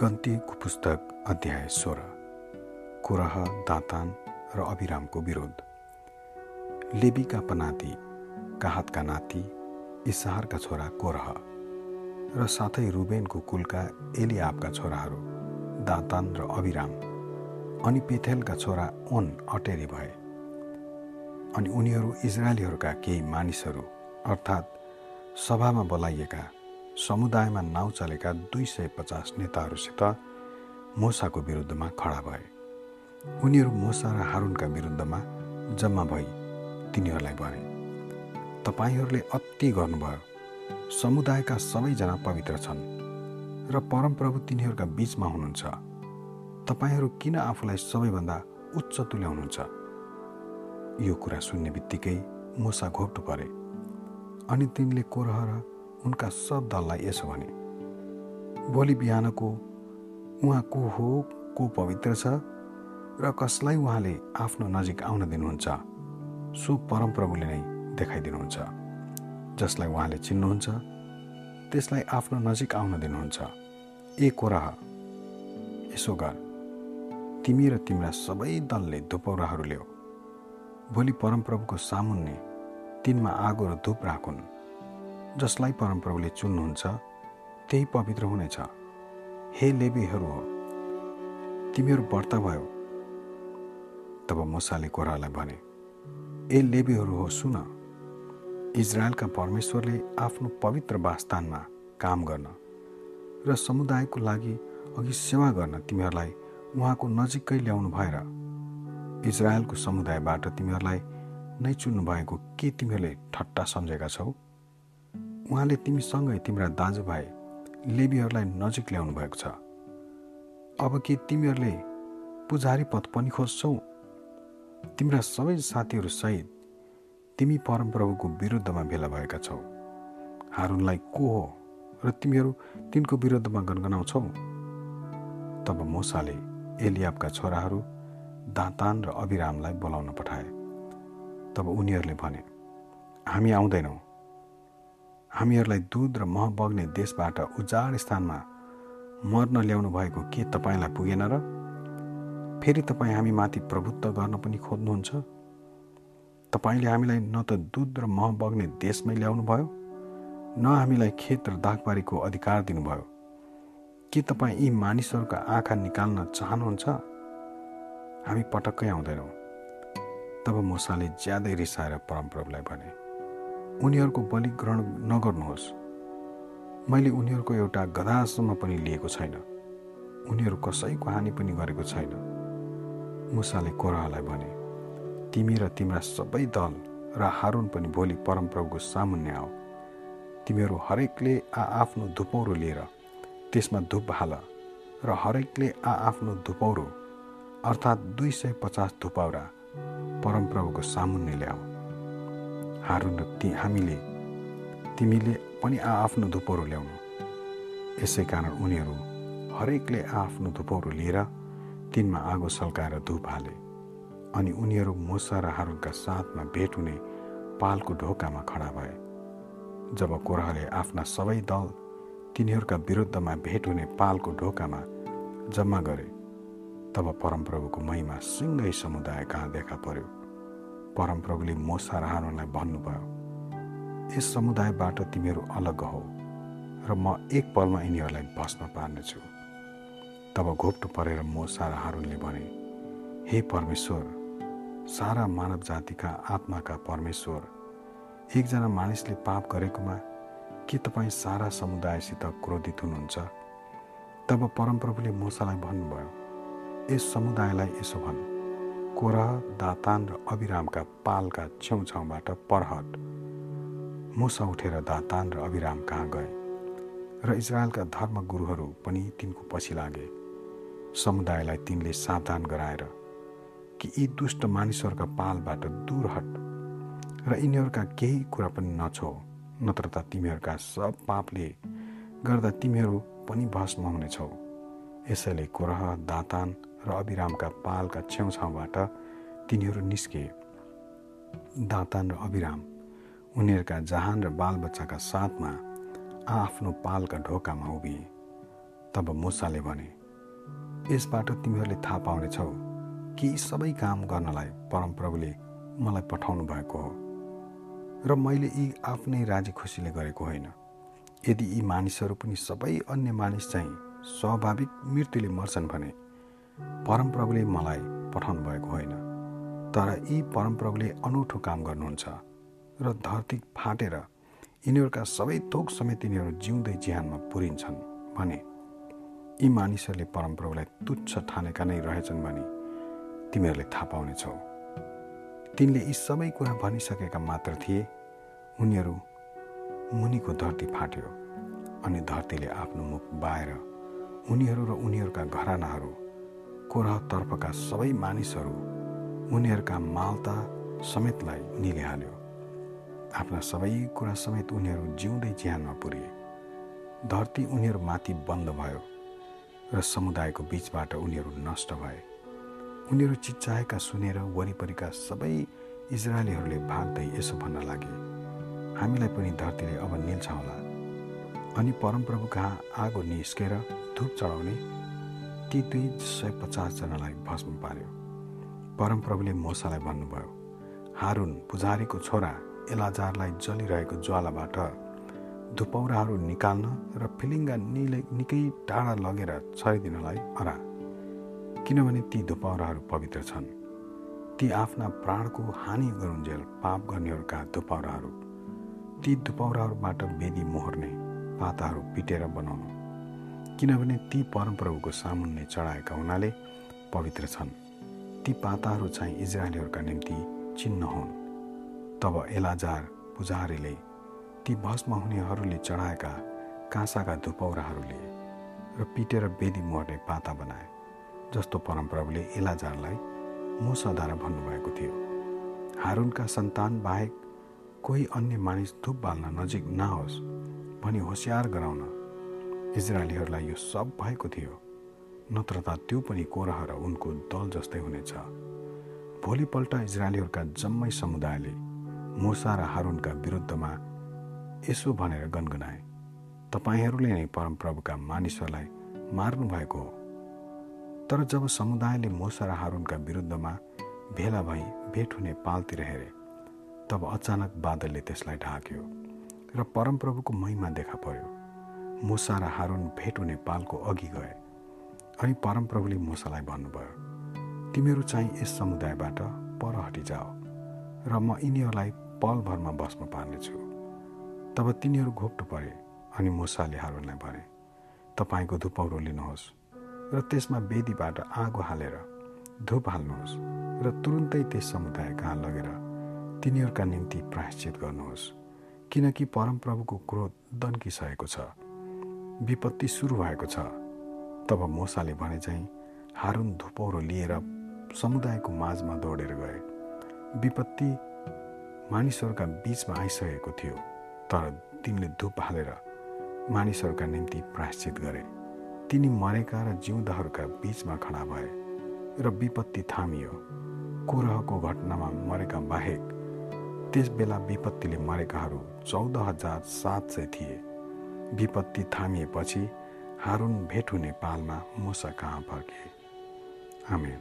गन्तीको पुस्तक अध्याय सोह्र। कुरह दातान र अभिरामको विरोध। लेबीका पनाति काहतका नाति इसाहरका छोरा कोरह र साथै रुबेनको कुलका एलियाबका छोराहरू दातान र अभिराम अनि पेथेलका छोरा ओन अटेरी भए। अनि उनीहरू इजरायलीहरूका केही मानिसहरू अर्थात् सभामा बोलाइएका समुदायमा नाउँ चलेका दुई सय पचास नेताहरूसित मोसाको विरुद्धमा खडा भए। उनीहरू मोसा र हारुनका विरुद्धमा जम्मा भई तिनीहरूलाई भने तपाईँहरूले अति गर्नुभयो। समुदायका सबैजना पवित्र छन् र परमप्रभु तिनीहरूका बिचमा हुनुहुन्छ। तपाईँहरू किन आफूलाई सबैभन्दा उच्च तुल्याउनुहुन्छ? यो कुरा सुन्ने बित्तिकै मोसा घोप्टो परे। अनि तिनले कोरह र उनका सब दललाई यसो भने भोलि बिहानको उहाँ को हो को पवित्र छ र कसलाई उहाँले आफ्नो नजिक आउन दिनुहुन्छ सो परमप्रभुले नै देखाइदिनुहुन्छ जसलाई उहाँले चिन्नुहुन्छ त्यसलाई आफ्नो नजिक आउन दिनुहुन्छ। ए कोराह यसो गर। तिमी र तिम्रा सबै दलले धुपौराहरू ल्याऊ। भोलि परमप्रभुको सामुन्ने तिनमा आगो र धुप राखुन्। जसलाई परमप्रभुले चुन्नुहुन्छ त्यही पवित्र हुनेछ। हे लेबीहरू हो तिमीहरू व्रत भयो। तब मोसाले कोरालाई भने ए लेबीहरू हो सुन। इजरायलका परमेश्वरले आफ्नो पवित्र वासस्थानमा काम गर्न र समुदायको लागि अघि सेवा गर्न तिमीहरूलाई उहाँको नजिकै ल्याउनु भएर इजरायलको समुदायबाट तिमीहरूलाई नै चुन्नु भएको के तिमीहरूले ठट्टा सम्झेका छौ? उहाँले तिमीसँगै तिम्रा दाजुभाइ लेबीहरूलाई नजिक ल्याउनु भएको छ। अब के तिमीहरूले पुजारी पद पनि खोज्छौ? तिम्रा सबै साथीहरूसहित तिमी परमप्रभुको विरुद्धमा भेला भएका छौ। हारुनलाई को हो र तिमीहरू तिनको विरुद्धमा गनगनाउँछौ? तब मोसाले एलियाबका छोराहरू दातान र अभिरामलाई बोलाउन पठाए। तब उनीहरूले भने हामी आउँदैनौँ। हामीहरूलाई दुध र मह बग्ने देशबाट उजाड स्थानमा मर्न ल्याउनु भएको के तपाईँलाई पुगेन र? फेरि तपाईँ हामी माथि प्रभुत्व गर्न पनि खोज्नुहुन्छ। तपाईँले हामीलाई न त दुध र मह बग्ने देशमै ल्याउनु भयो न हामीलाई खेत र दागबारीको अधिकार दिनुभयो। के तपाईँ यी मानिसहरूका आँखा निकाल्न चाहनुहुन्छ? हामी पटक्कै आउँदैनौँ। तब मुसाले ज्यादै रिसाएर परमप्रभुलाई भने उनीहरूको बलि ग्रहण नगर्नुहोस्। मैले उनीहरूको एउटा गधासम्म पनि लिएको छैन। उनीहरू कसैको हानि पनि गरेको छैन। मुसाले कोराहलाई भने तिमी र तिम्रा सबै दल र हारुन पनि भोलि परमप्रभुको सामुन्ने आऊ। तिमीहरू हरेकले आ आफ्नो धुपौरो लिएर त्यसमा धुप हाल र हरेकले आ आफ्नो धुपौरो अर्थात् दुई सय पचास धुपौरा परमप्रभुको सामुन्ने ल्याऊ हारुन ती हामीले तिमीले पनि आफ्नो धुपोहरू ल्याउनु। यसै कारण उनीहरू हरेकले आफ्नो धुपोहरू लिएर तिनमा आगो सल्काएर धुप हाले अनि उनीहरू मुसा र हारुनका साथमा भेट हुने पालको ढोकामा खडा भए। जब कोराहले आफ्ना सबै दल तिनीहरूका विरुद्धमा भेट हुने पालको ढोकामा जम्मा गरे तब परमप्रभुको महिमा सिँगै समुदाय कहाँ देखा पर्यो? परमप्रभुले मोसा र भन्नुभयो यस समुदायबाट तिमीहरू अलग हो र म एक पलमा यिनीहरूलाई भस्म पार्नेछु। तब घोप्टो परेर मोसा र हारुनले भने हे परमेश्वर सारा मानव जातिका आत्माका परमेश्वर एकजना मानिसले पाप गरेकोमा के तपाईँ सारा समुदायसित क्रोधित हुनुहुन्छ? तब परमप्रभुले मोसालाई भन्नुभयो यस समुदायलाई यसो भन्नु कोरह दातान र अभिरामका पालका छेउछाउबाट परहट। मुसा उठेर दातान र अभिराम कहाँ गए? र इजरायलका धर्मगुरुहरू पनि तिनको पछि लागे। समुदायलाई तिनले सावधान गराएर कि यी दुष्ट मानिसहरूका पालबाट दूर हट र यिनीहरूका केही कुरा पनि नछो नत्र त तिमीहरूका सब पापले गर्दा तिमीहरू पनि भस्म हुनेछौ। यसैले कोरह दातान र अभिरामका पालका छेउछाउबाट तिनीहरू निस्के। दातान र अभिराम उनीहरूका जहान र बालबच्चाका साथमा आफ्नो पालका ढोकामा उभिए। तब मुसाले भने यसबाट तिमीहरूले थाहा पाउनेछौ कि सबै काम गर्नलाई परमप्रभुले मलाई पठाउनु भएको हो। र मैले यी आफ्नै राजी खुसीले गरेको होइन। यदि यी मानिसहरू पनि सबै अन्य मानिस चाहिँ स्वाभाविक मृत्युले मर्छन् भने परमप्रभुले मलाई पठाउनु भएको होइन। तर यी परमप्रभुले अनौठो काम गर्नुहुन्छ र धरती फाटेर यिनीहरूका सबै थोक समेत यिनीहरू जिउँदै जिहानमा पुरिन्छन् भने यी मानिसहरूले परमप्रभुलाई तुच्छ ठानेका नै रहेछन् भने तिमीहरूले थाहा पाउनेछौ। तिनले यी सबै कुरा भनिसकेका मात्र थिए। उनीहरू मुनिको धरती फाट्यो अनि धरतीले आफ्नो मुख बाएर उनीहरू र उनीहरूका घरानाहरू कोरहतर्फका सबै मानिसहरू उनीहरूका मालता समेतलाई निलिहाल्यो। आफ्ना सबै कुरा समेत उनीहरू जिउँदै ज्यानमा पुरिए। धरती उनीहरूमाथि बन्द भयो र समुदायको बिचबाट उनीहरू नष्ट भए। उनीहरू चिच्चाएका सुनेर वरिपरिका सबै इजरायलीहरूले भाग्दै यसो भन्न लागे हामीलाई पनि धरतीले अब निल्छ होला। अनि परमप्रभु कहाँ आगो निस्केर धुप चढाउने ती दुई सय पचासजनालाई भस्म पार्यो। परमप्रभुले मोसालाई भन्नुभयो हारुन पुजारीको छोरा एलाजारलाई जलिरहेको ज्वालाबाट धुपौराहरू निकाल्न र फिलिङ्गा निले निकै टाढा लगेर छरिदिनलाई हरा किनभने ती धुपौराहरू पवित्र छन्। ती आफ्ना प्राणको हानि गरुन्जेल पाप गर्नेहरूका धुपौराहरू। ती धुपौराहरूबाट वेदी मोहर्ने पाताहरू पिटेर बनाउनु। किनभने ती परमप्रभुको सामुन्ने चढाएका हुनाले पवित्र छन्। ती पाताहरू चाहिँ इजरायलीहरूका निम्ति चिन्ह हुन्। तब एलाजार पुजारीले ती भस्म हुनेहरूले चढाएका काँसाका धुपौराहरू र पिटेर बेदी मर्ने पाता बनाए जस्तो परमप्रभुले एलाजारलाई मुसाद्वारा भन्नुभएको थियो। हारुनका सन्तान बाहेक कोही अन्य मानिस धुप बाल्न नजिक नहोस् भनी होसियार गराउन इजरायलीहरूलाई यो सब भएको थियो। नत्र त त्यो पनि कोरह र उनको दल जस्तै हुनेछ। भोलिपल्ट इजरायलीहरूका जम्मै समुदायले मुसा र हारुनका विरुद्धमा यसो भनेर गनगनाए। तपाईँहरूले नै परमप्रभुका मानिसहरूलाई मार्नुभएको हो। तर जब समुदायले मुसा र हारुनका विरुद्धमा भेला भई भेट हुने पालतिर हेरे तब अचानक बादलले त्यसलाई ढाक्यो र परमप्रभुको महिमा देखा पर्यो। मुसा र हारुन भेट हुने पालको अघि गए अनि परमप्रभुले मुसालाई भन्नुभयो तिमीहरू चाहिँ यस समुदायबाट पर हटिजाओ र म यिनीहरूलाई पलभरमा बस्न पार्नेछु। तब तिनीहरू घोप्टो परे अनि मुसाले हारुनलाई भने तपाईँको धुपौरो लिनुहोस् र त्यसमा वेदीबाट आगो हालेर धुप हाल्नुहोस् र तुरुन्तै त्यस समुदाय कहाँ लगेर तिनीहरूका निम्ति प्रायश्चित गर्नुहोस् किनकि परमप्रभुको क्रोध दन्किसकेको छ। विपत्ति सुरु भएको छ। तब मोसाले भने चाहिँ हारुन धुपौरो लिएर समुदायको माझमा दौडेर गए। विपत्ति मानिसहरूका बिचमा आइसकेको थियो तर तिनले धुप हालेर मानिसहरूका निम्ति प्रायश्चित गरे। तिनी मरेका र जिउँदाहरूका बिचमा खडा भए र विपत्ति थामियो। कोरहको घटनामा मरेका बाहेक त्यस बेला विपत्तिले मरेकाहरू चौध हजार सात सय थिए। विपत्ति थामिएपछि हारुन भेट हुने पालमा मुसा कहाँ फर्के? आमेन।